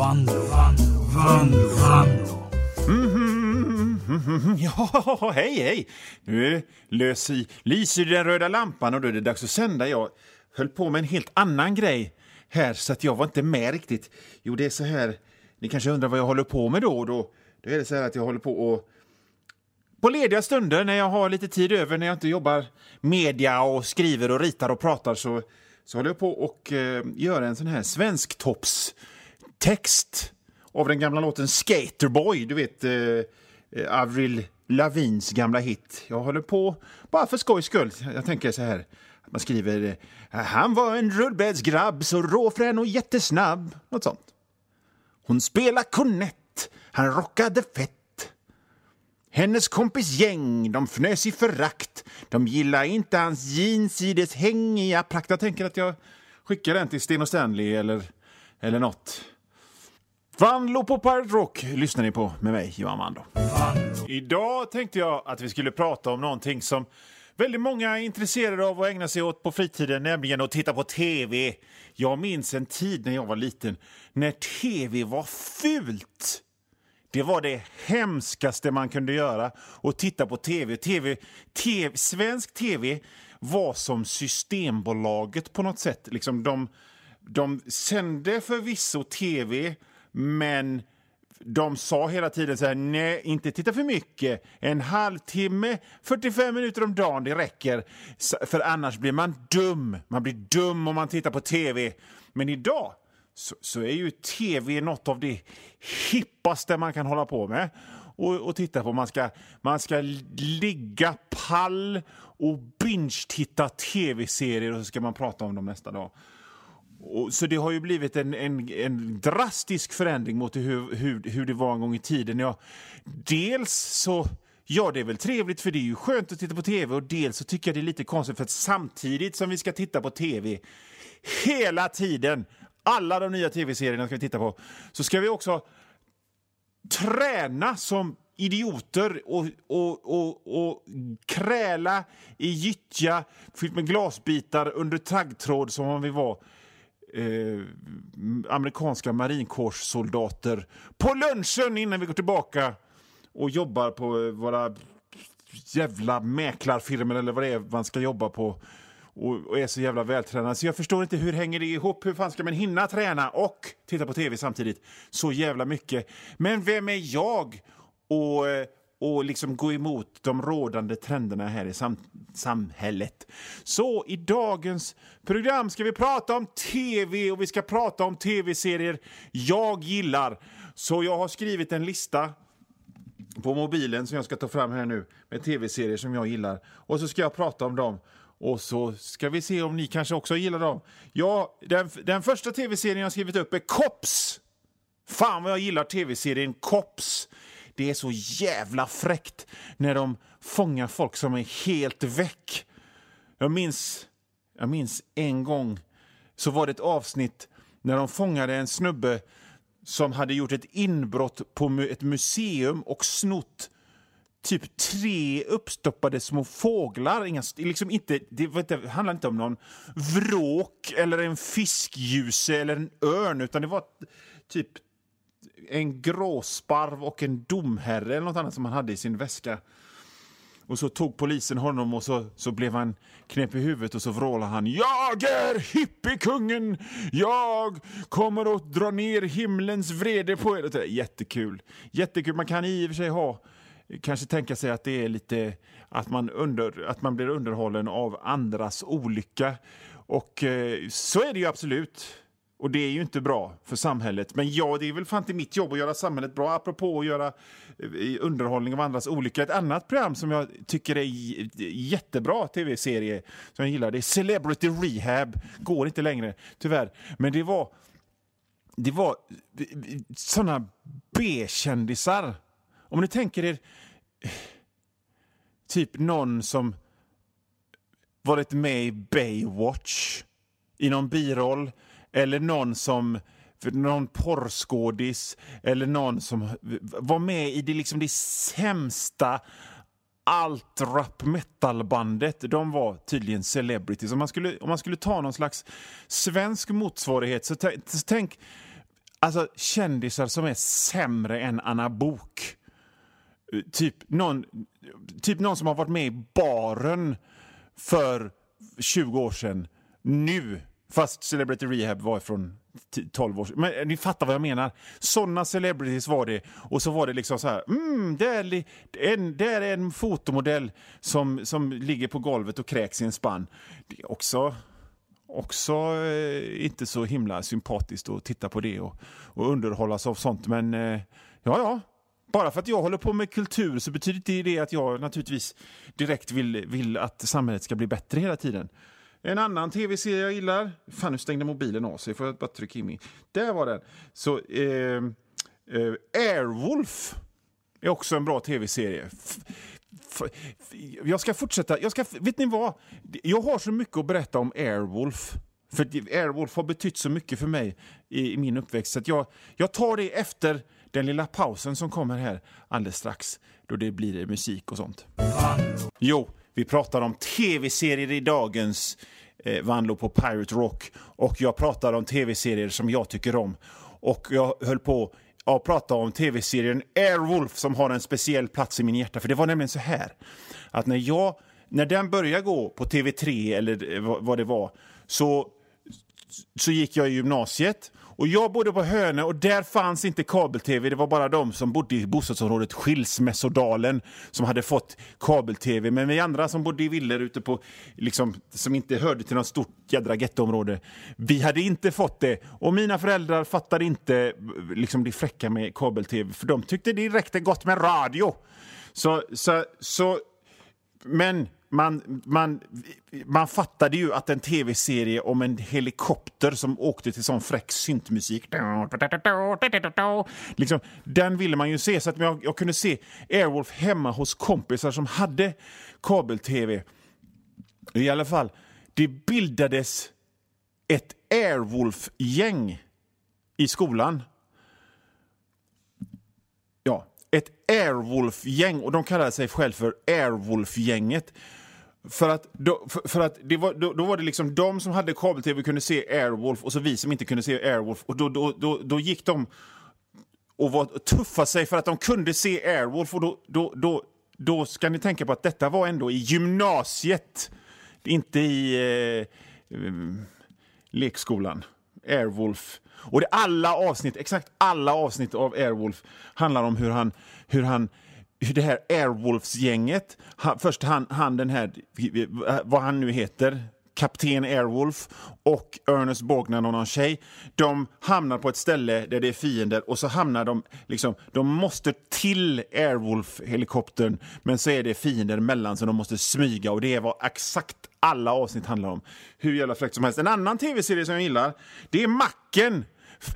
Vanlo, Vanlo, Vanlo, Vanlo. Mhm. Ja, hej hej! Nu är det lös i, lyser den röda lampan och då är det dags att sända. Jag höll på med en helt annan grej här så att jag var inte med riktigt. Jo, det är så här, ni kanske undrar vad jag håller på med då och då. Då är det så här att jag håller på och på lediga stunder när jag har lite tid över, när jag inte jobbar media och skriver och ritar och pratar så, så håller jag på och eh, gör en sån här Text av den gamla låten Skaterboy, du vet eh, eh, Avril Lavins gamla hit. Jag håller på bara för skojs skull. Jag tänker så här, man skriver eh, Han var en rullbäddsgrabb så råfrän och jättesnabb. Något sånt. Hon spelade kornett, han rockade fett. Hennes kompis gäng, de fnös i förakt. De gillar inte hans jeans i dess hängiga prakt. Jag tänker att jag skickar den till Sten och Stanley eller, eller nåt. Van på Pirate Rock lyssnar ni på med mig, Johan Mando. Idag tänkte jag att vi skulle prata om någonting som väldigt många är intresserade av att ägna sig åt på fritiden, nämligen att titta på tv. Jag minns en tid när jag var liten när tv var fult. Det var det hemskaste man kunde göra, att titta på tv. TV, TV. Svensk tv var som Systembolaget på något sätt. Liksom de, de sände förvisso tv, men de sa hela tiden så här, nej, inte titta för mycket. En halvtimme, 45 minuter om dagen, det räcker. För annars blir man dum. Man blir dum om man tittar på tv. Men idag så, så är ju tv något av det hippaste man kan hålla på med och, och titta på. Man ska, man ska ligga pall och binge-titta tv-serier och så ska man prata om dem nästa dag. Och, så det har ju blivit en, en, en drastisk förändring mot hur, hur, hur det var en gång i tiden. Ja, dels så Ja, det är väl trevligt för det är ju skönt att titta på tv och dels så tycker jag det är lite konstigt för att samtidigt som vi ska titta på tv hela tiden, alla de nya tv-serierna ska vi titta på, så ska vi också träna som idioter och, och, och, och kräla i gyttja fyllt med glasbitar under taggtråd som om vi var eh, amerikanska marinkårssoldater på lunchen innan vi går tillbaka och jobbar på eh, våra jävla mäklarfirmor eller vad det är man ska jobba på och, och är så jävla vältränad. Så jag förstår inte hur hänger det ihop? Hur fan ska man hinna träna och titta på tv samtidigt så jävla mycket? Men vem är jag och, eh, och liksom gå emot de rådande trenderna här i sam samhället? Så i dagens program ska vi prata om tv och vi ska prata om tv-serier jag gillar. Så jag har skrivit en lista på mobilen som jag ska ta fram här nu med tv-serier som jag gillar. Och så ska jag prata om dem och så ska vi se om ni kanske också gillar dem. Ja, den, den första tv-serien jag skrivit upp är Cops. Fan vad jag gillar tv-serien Cops. Det är så jävla fräckt när de fångar folk som är helt väck. Jag minns, jag minns en gång så var det ett avsnitt när de fångade en snubbe som hade gjort ett inbrott på ett museum och snott typ tre uppstoppade små fåglar. Inga, liksom inte, det, det handlar inte om någon vråk eller en fiskljuse eller en örn utan det var typ en gråsparv och en domherre eller något annat som han hade i sin väska. Och så tog polisen honom och så, så blev han knäpp i huvudet och så vrålade han Jag är hippiekungen! Jag kommer att dra ner himlens vrede på er. Jättekul. Jättekul. Man kan i och för sig ha kanske tänka sig att det är lite att man, under, att man blir underhållen av andras olycka. Och eh, så är det ju absolut. Och det är ju inte bra för samhället. Men ja, det är väl fan inte mitt jobb att göra samhället bra. Apropå att göra eh, underhållning av andras olycka. Ett annat program som jag tycker är jättebra tv-serie som jag gillar det är Celebrity Rehab. Går inte längre, tyvärr. Men det var, det var eh, såna B-kändisar. Om ni tänker er eh, typ någon som varit med i Baywatch i någon biroll eller någon som någon porrskådis eller någon som var med i det, liksom det sämsta allt rap metal-bandet. De var tydligen celebrities. Om man, skulle, om man skulle ta någon slags svensk motsvarighet så, så tänk Alltså kändisar som är sämre än Anna Bok. Typ någon, typ någon som har varit med i baren för 20 år sedan. Nu, fast Celebrity Rehab var från 12 år. Men eh, ni fattar vad jag menar. Såna celebrities var det. Och så var det liksom så här, mm, där, är, en, där är en fotomodell som, som ligger på golvet och kräks i en spann. Det är också också eh, inte så himla sympatiskt att titta på det och, och underhållas av sånt. Men eh, ja, ja. Bara för att jag håller på med kultur så betyder inte det att jag naturligtvis direkt vill, vill att samhället ska bli bättre hela tiden. En annan tv-serie jag gillar... Fan, nu stängde mobilen av sig. Får jag bara trycka in min... Där var den. Så, eh, eh, Airwolf är också en bra tv-serie. Jag ska fortsätta. Jag ska, vet ni vad? Jag har så mycket att berätta om Airwolf. För Airwolf har betytt så mycket för mig i, i min uppväxt. Så att jag, jag tar det efter den lilla pausen som kommer här alldeles strax. Då det blir musik och sånt. Jo, vi pratar om tv-serier i dagens eh, Vanlo på Pirate Rock. Och jag pratar om tv-serier som jag tycker om. Och jag höll på att prata om tv-serien Airwolf som har en speciell plats i min hjärta. För det var nämligen så här att när jag när den började gå på TV3 eller eh, vad vad det var så så gick jag i gymnasiet. Och Jag bodde på Hönö och där fanns inte kabel-tv. Det var bara de som bodde i bostadsområdet Skilsmässodalen som hade fått kabel-tv. Men vi andra som bodde i villor ute på, liksom, som inte hörde till något stort jädra gettoområde, vi hade inte fått det. Och mina föräldrar fattade inte liksom, det fräcka med kabel-tv för de tyckte det räckte gott med radio. Så, så, så men man, man, man fattade ju att en tv-serie om en helikopter som åkte till sån fräck syntmusik liksom, den ville man ju se. Så att jag, jag kunde se Airwolf hemma hos kompisar som hade kabel-tv. I alla fall, det bildades ett Airwolf-gäng i skolan. Ja, ett Airwolf-gäng och de kallade sig själva för Airwolf-gänget. För att, då, för, för att det var, då, då var det liksom de som hade kabel-tv kunde se Airwolf och så vi som inte kunde se Airwolf. Och då, då, då, då gick de och var tuffa sig för att de kunde se Airwolf. Och då, då, då, då ska ni tänka på att detta var ändå i gymnasiet, inte i eh, eh, lekskolan. Airwolf. Och det alla avsnitt, exakt alla avsnitt av Airwolf handlar om hur han, hur han hur det här Airwolfs-gänget, han, först han, han den här, vad han nu heter, Kapten Airwolf och Ernest Borgnine och någon tjej, de hamnar på ett ställe där det är fiender och så hamnar de, liksom, de måste till Airwolf-helikoptern men så är det fiender emellan så de måste smyga och det är vad exakt alla avsnitt handlar om. Hur jävla fräckt som helst. En annan tv-serie som jag gillar, det är Macken.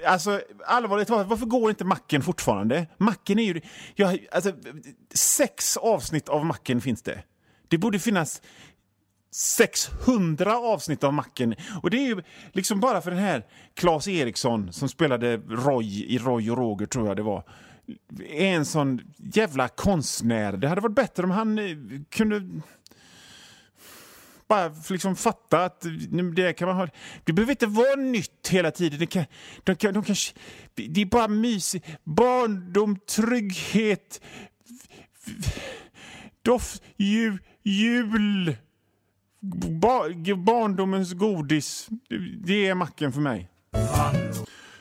Alltså, allvarligt talat, varför går inte Macken fortfarande? Macken är ju... Jag, alltså, sex avsnitt av Macken finns det. Det borde finnas 600 avsnitt av Macken. Och det är ju liksom bara för den här Claes Eriksson som spelade Roy i Roy och Roger, tror jag det var. Är en sån jävla konstnär. Det hade varit bättre om han eh, kunde bara liksom fatta att mm, det kan man ha. Det behöver inte vara nytt hela tiden. Det, kan, de kan, de kan, det är bara mysigt. Barndom, trygghet, doft, jul, jul Bar, barndomens godis. Det är macken för mig.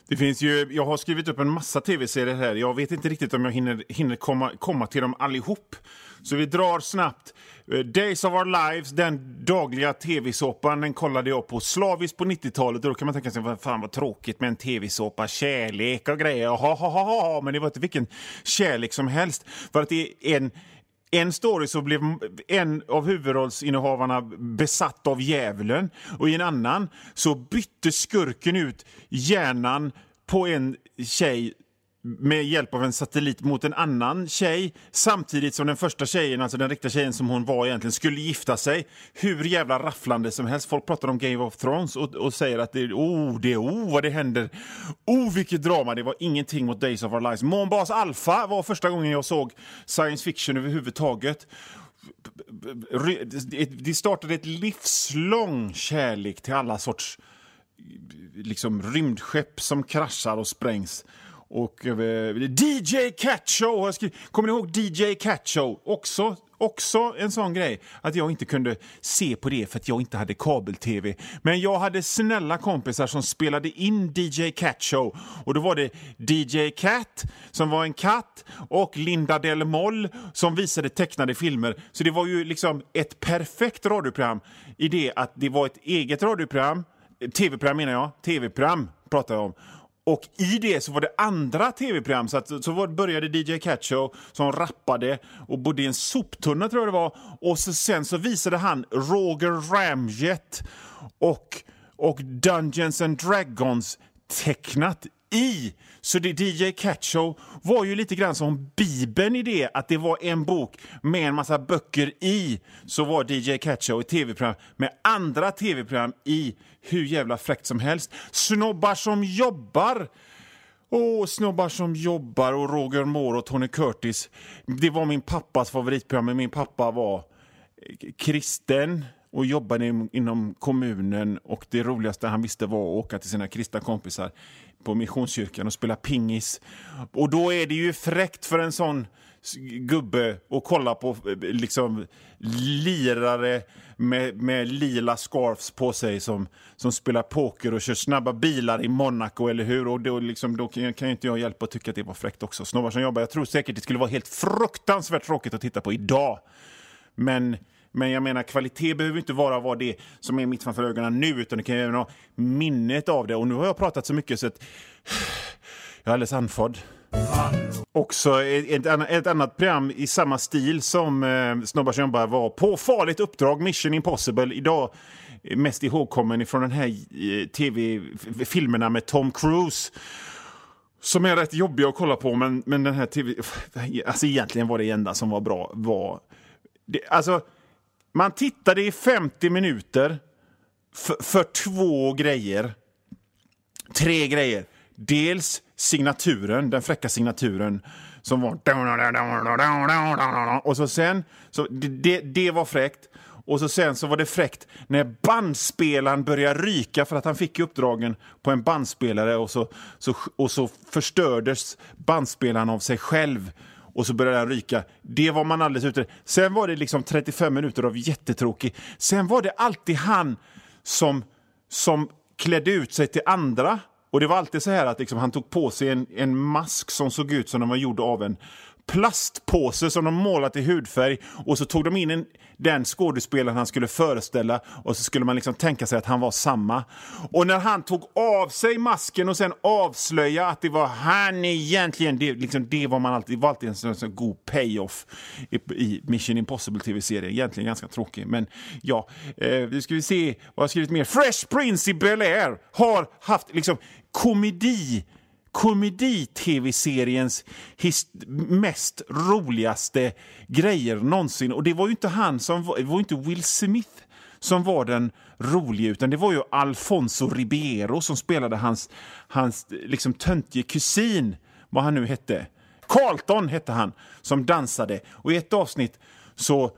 Det finns ju, jag har skrivit upp en massa tv-serier här. Jag vet inte riktigt om jag hinner, hinner komma, komma till dem allihop. Så vi drar snabbt. Eh, Days of Our Lives, den dagliga tv-såpan, den kollade jag på slaviskt på 90-talet. Och Då kan man tänka sig, vad fan vad tråkigt med en tv-såpa, kärlek och grejer. Ha, ha, ha, ha. Men det var inte vilken kärlek som helst. För att det är en en story så blev en av huvudrollsinnehavarna besatt av djävulen och i en annan så bytte skurken ut hjärnan på en tjej med hjälp av en satellit mot en annan tjej samtidigt som den första tjejen, alltså den riktiga tjejen som hon var egentligen, skulle gifta sig. Hur jävla rafflande som helst. Folk pratar om Game of Thrones och, och säger att det är oh, det är oh vad det händer. Oh, vilket drama. Det var ingenting mot Days of Our Lives. Månbas Alpha var första gången jag såg science fiction överhuvudtaget. Det startade ett livslång kärlek till alla sorts liksom rymdskepp som kraschar och sprängs. Och eh, DJ Catshow, kommer ni ihåg DJ Catshow? Också, också en sån grej, att jag inte kunde se på det för att jag inte hade kabel-tv. Men jag hade snälla kompisar som spelade in DJ Catshow. Och då var det DJ Cat, som var en katt, och Linda Del Moll som visade tecknade filmer. Så det var ju liksom ett perfekt radioprogram i det att det var ett eget radioprogram, eh, tv-program menar jag, tv-program pratar jag om. Och i det så var det andra tv-program. Så, att, så var, började DJ Catcho som rappade och bodde i en soptunna tror jag det var. Och så, sen så visade han Roger Ramjet och, och Dungeons and Dragons tecknat i. Så det DJ Catcho var ju lite grann som Bibeln i det att det var en bok med en massa böcker i. Så var DJ Catcho ett tv-program med andra tv-program i hur jävla fräckt som helst. Snobbar som jobbar Åh, snobbar som jobbar och Roger Moore och Tony Curtis. Det var min pappas favoritprogram, men min pappa var eh, kristen och jobbade inom kommunen och det roligaste han visste var att åka till sina kristna kompisar på Missionskyrkan och spela pingis. Och då är det ju fräckt för en sån gubbe att kolla på eh, liksom lirare med, med lila scarfs på sig som, som spelar poker och kör snabba bilar i Monaco, eller hur? Och då, liksom, då kan, kan inte jag hjälpa att tycka att det var fräckt också. Snobbar som jobbar. Jag tror säkert det skulle vara helt fruktansvärt tråkigt att titta på idag. Men men jag menar, kvalitet behöver inte vara vad det som är mitt framför ögonen nu, utan det kan ju även ha minnet av det. Och nu har jag pratat så mycket så att jag är alldeles andfådd. Också ett, ett, annat program i samma stil som eh, Snobbar som jobbar var På farligt uppdrag, Mission Impossible. Idag mest ihågkommen ifrån den här eh, tv-filmerna med Tom Cruise. Som är rätt jobbiga att kolla på, men, men den här tv... Alltså egentligen var det enda som var bra var... Det, alltså, man tittade i 50 minuter för två grejer. Tre grejer. Dels signaturen, den fräcka signaturen som var... Och så sen, så det, det var fräckt. Och så sen så var det fräckt när bandspelaren började ryka för att han fick uppdragen på en bandspelare och så, så, och så förstördes bandspelaren av sig själv och så började den ryka. Det var man alldeles ute. Sen var det liksom 35 minuter av jättetråkig. Sen var det alltid han som, som klädde ut sig till andra. Och det var alltid så här att liksom han tog på sig en, en mask som såg ut som den var gjord av en plastpåse som de målat i hudfärg och så tog de in en, den skådespelaren han skulle föreställa och så skulle man liksom tänka sig att han var samma. Och när han tog av sig masken och sen avslöja att det var han egentligen, det, liksom, det var man alltid, var alltid en sån, sån god payoff i, i Mission Impossible tv-serien. Egentligen ganska tråkig, men ja. Eh, nu ska vi se vad jag har skrivit mer. Fresh Prince i Bel-Air har haft liksom komedi komedi-tv-seriens mest roligaste grejer någonsin. Och det var ju inte han som var, det var inte Will Smith som var den roliga, utan det var ju Alfonso Ribeiro som spelade hans, hans liksom töntige kusin, vad han nu hette. Carlton hette han, som dansade. Och i ett avsnitt så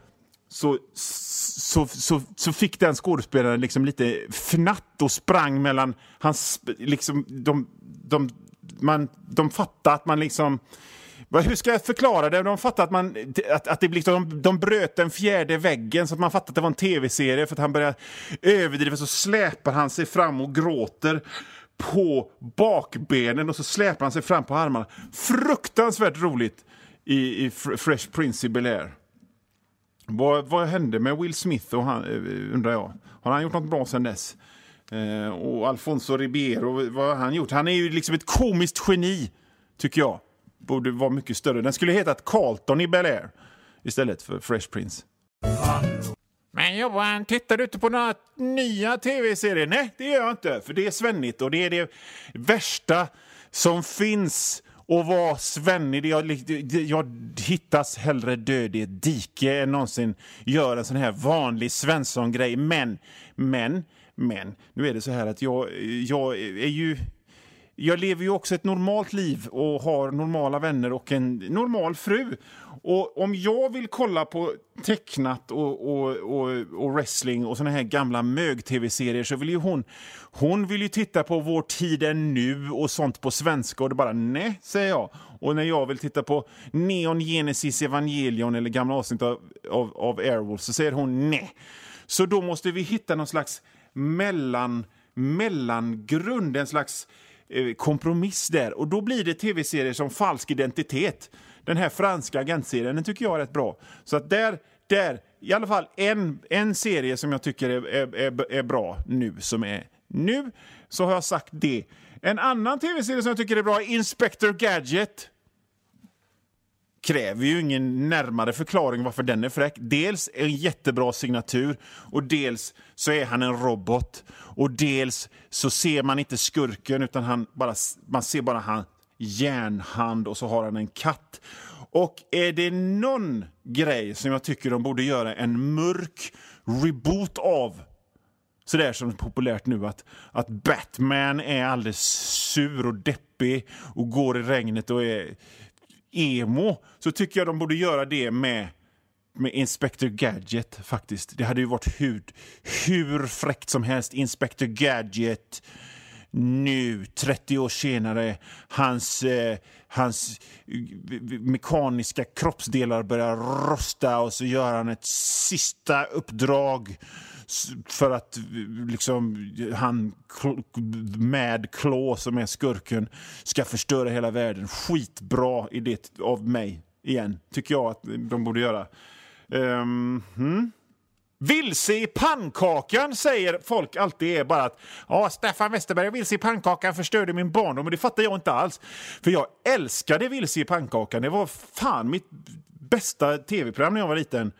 så, så, så, så fick den skådespelaren liksom lite fnatt och sprang mellan hans... Liksom, de, de man, de fattar att man liksom... Hur ska jag förklara det? De fattar att, man, att, att det blir, liksom, de, de bröt den fjärde väggen så att man fattar att det var en tv-serie för att han börjar överdriva så släpar han sig fram och gråter på bakbenen och så släpar han sig fram på armarna. Fruktansvärt roligt i, i Fresh Prince i Bel-Air. Vad, vad hände med Will Smith och han, eh, undrar jag? Har han gjort något bra sen dess? Eh, och Alfonso Ribeiro, vad har han gjort? Han är ju liksom ett komiskt geni, tycker jag. Borde vara mycket större. Den skulle hetat Carlton i Bel Air istället för Fresh Prince. Men Johan, tittar du inte på några nya tv-serier? Nej, det gör jag inte. För det är svennigt och det är det värsta som finns att vara svennig. Jag, jag hittas hellre död i ett dike än någonsin gör en sån här vanlig Svensson-grej. Men, men men nu är det så här att jag, jag är ju jag lever ju också ett normalt liv och har normala vänner och en normal fru. Och om jag vill kolla på tecknat och, och, och, och wrestling och såna här gamla mög-tv-serier så vill ju hon, hon vill ju titta på Vår tid är nu och sånt på svenska och det bara nej, säger jag. Och när jag vill titta på Neon Genesis Evangelion eller gamla avsnitt av, av, av Airwolf så säger hon nej. Så då måste vi hitta någon slags mellan, mellangrund, en slags eh, kompromiss där. Och då blir det tv-serier som Falsk identitet. Den här franska agentserien den tycker jag är rätt bra. Så att där, där i alla fall en, en serie som jag tycker är, är, är, är bra nu, som är nu, så har jag sagt det. En annan tv-serie som jag tycker är bra är Inspector Gadget kräver ju ingen närmare förklaring varför den är fräck. Dels en jättebra signatur och dels så är han en robot. Och dels så ser man inte skurken utan han bara, man ser bara han järnhand och så har han en katt. Och är det någon grej som jag tycker de borde göra en mörk reboot av så det är som populärt nu att, att Batman är alldeles sur och deppig och går i regnet och är emo så tycker jag de borde göra det med med Inspector Gadget, faktiskt. Det hade ju varit hur, hur fräckt som helst. Inspector Gadget, nu, 30 år senare, hans, eh, hans eh, mekaniska kroppsdelar börjar rosta och så gör han ett sista uppdrag för att eh, liksom, han med Claw, som är skurken, ska förstöra hela världen. Skitbra idé av mig, igen, tycker jag att de borde göra. Um, hmm. Vilse i pannkakan säger folk alltid är bara att ja, Staffan Westerberg vilse i pannkakan förstörde min barndom. Men det fattar jag inte alls. För jag älskade Vilse i pannkakan. Det var fan mitt bästa tv-program när jag var liten.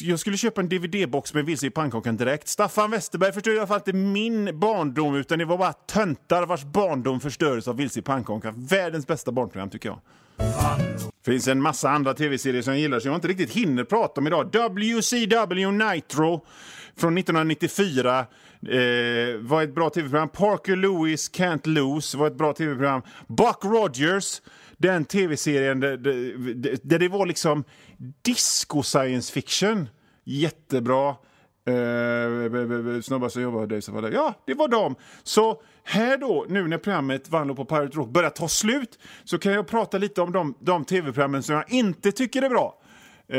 Jag skulle köpa en DVD-box med Vilse i pannkakan direkt. Staffan Westerberg förstörde i alla fall inte min barndom utan det var bara töntar vars barndom förstördes av Vilse i pannkakan. Världens bästa barnprogram tycker jag. Det finns en massa andra tv-serier som jag gillar som jag inte riktigt hinner prata om idag. WCW Nitro från 1994 eh, var ett bra tv-program. Parker Lewis Can't Lose var ett bra tv-program. Buck Rogers den tv-serien där, där, där, det var liksom disco science fiction. Jättebra. Eh, eh, eh, snubbar som jobbade så var det. Ja, det var dem. Så här då, nu när programmet Vanlo på Pirate Rock börjar ta slut så kan jag prata lite om de, de tv-programmen som jag inte tycker är bra. Uh,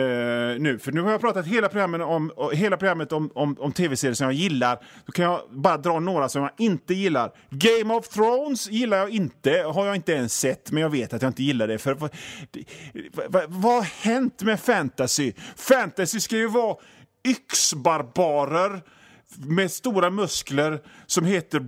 nu, för nu har jag pratat hela programmet om, hela programmet om, om, om tv-serier som jag gillar. Då kan jag bara dra några som jag inte gillar. Game of Thrones gillar jag inte, har jag inte ens sett, men jag vet att jag inte gillar det. För vad, vad, vad har hänt med fantasy? Fantasy ska ju vara yxbarbarer med stora muskler som heter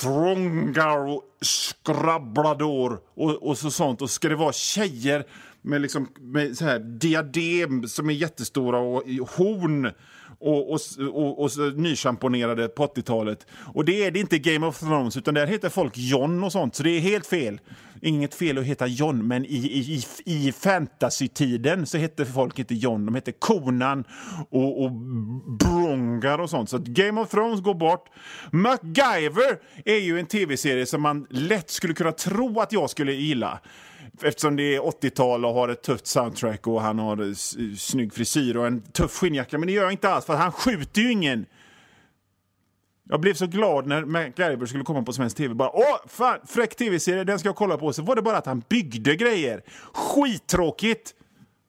Throngar och Skrabblador och, och så sånt. Och ska det vara tjejer med, liksom, med så här diadem som är jättestora och horn och, och, och, och nyschamponerade på 80-talet. Och det är det inte Game of Thrones, utan där heter folk John och sånt, så det är helt fel. Inget fel att heta John, men i, i, i fantasy-tiden så hette folk inte John, de hette Konan och, och Brongar och sånt. Så Game of Thrones går bort. MacGyver är ju en tv-serie som man lätt skulle kunna tro att jag skulle gilla eftersom det är 80-tal och har ett tufft soundtrack och han har snygg frisyr och en tuff skinnjacka. Men det gör jag inte alls, för han skjuter ju ingen. Jag blev så glad när MacGyver skulle komma på svensk tv. Bara, Åh, fan, fräck tv-serie, den ska jag kolla på. Så var det bara att han byggde grejer. Skittråkigt!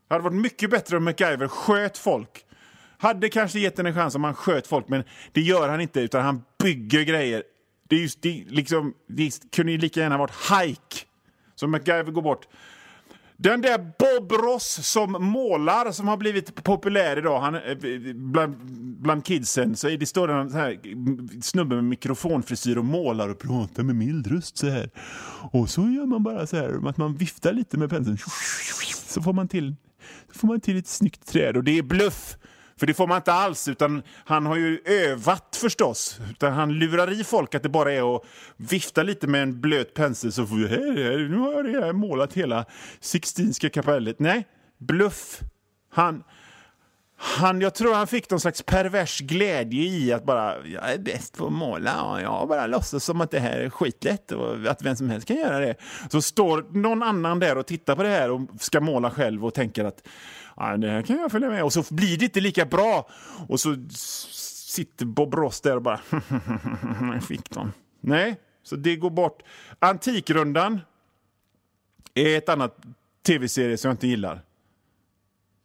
Det hade varit mycket bättre om MacGyver sköt folk. Hade kanske gett en chans om han sköt folk, men det gör han inte, utan han bygger grejer. Det, är just, det, liksom, det kunde ju lika gärna varit Hike så MacGyver går bort. Den där Bob Ross som målar, som har blivit populär idag han, eh, bland, bland kidsen, så är det står en så här snubbe med mikrofonfrisyr och målar och pratar med mild röst så här. Och så gör man bara så här, att man viftar lite med penseln. Så får man till, så får man till ett snyggt träd och det är bluff. För det får man inte alls, utan han har ju övat förstås. Utan han lurar i folk att det bara är att vifta lite med en blöt pensel så får vi, här, nu har jag målat hela Sixtinska kapellet. Nej, bluff. Han, han, jag tror han fick någon slags pervers glädje i att bara, jag är bäst på att måla och jag bara låtsas som att det här är skitlätt och att vem som helst kan göra det. Så står någon annan där och tittar på det här och ska måla själv och tänker att ja, det här kan jag följa med och så blir det inte lika bra. Och så sitter Bob Ross där och bara, jag fick dem. Nej, så det går bort. Antikrundan är ett annat tv-serie som jag inte gillar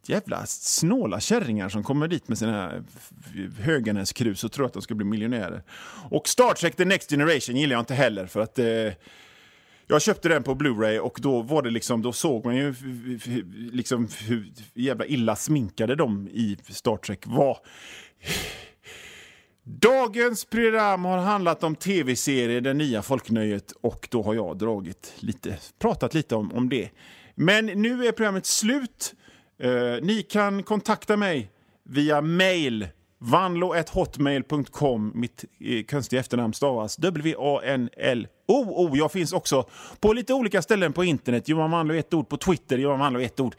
jävla snåla kärringar som kommer dit med sina Höganäskrus och tror att de ska bli miljonärer. Och Star Trek The Next Generation gillar jag inte heller för att eh, jag köpte den på Blu-ray och då var det liksom, då såg man ju liksom hur jävla illa sminkade de i Star Trek var. Dagens program har handlat om tv-serier, det nya folknöjet och då har jag dragit lite, pratat lite om, om det. Men nu är programmet slut. Eh, ni kan kontakta mig via mail. Vanlo.hotmail.com. Mitt eh, konstiga efternamn stavas W-A-N-L-O-O. Jag finns också på lite olika ställen på internet. Johan Vanlo ett ord på Twitter, Johan Vanlo ett ord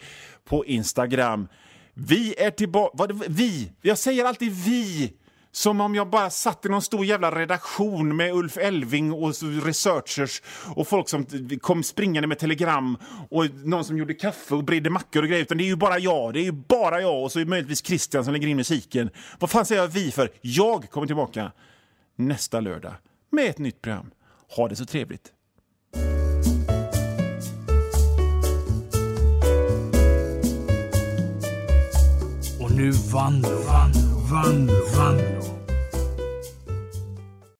på Instagram. Vi är tillbaka... Vi? Jag säger alltid vi. Som om jag bara satt i någon stor jävla redaktion med Ulf Elving och researchers och folk som kom springande med telegram och någon som gjorde kaffe och bredde mackor och grejer. Utan det är ju bara jag. Det är ju bara jag och så är möjligtvis Christian som lägger in musiken. Vad fan säger jag vi för? Jag kommer tillbaka nästa lördag med ett nytt program. Ha det så trevligt. Och nu vann du. Vanlo, Vanlo.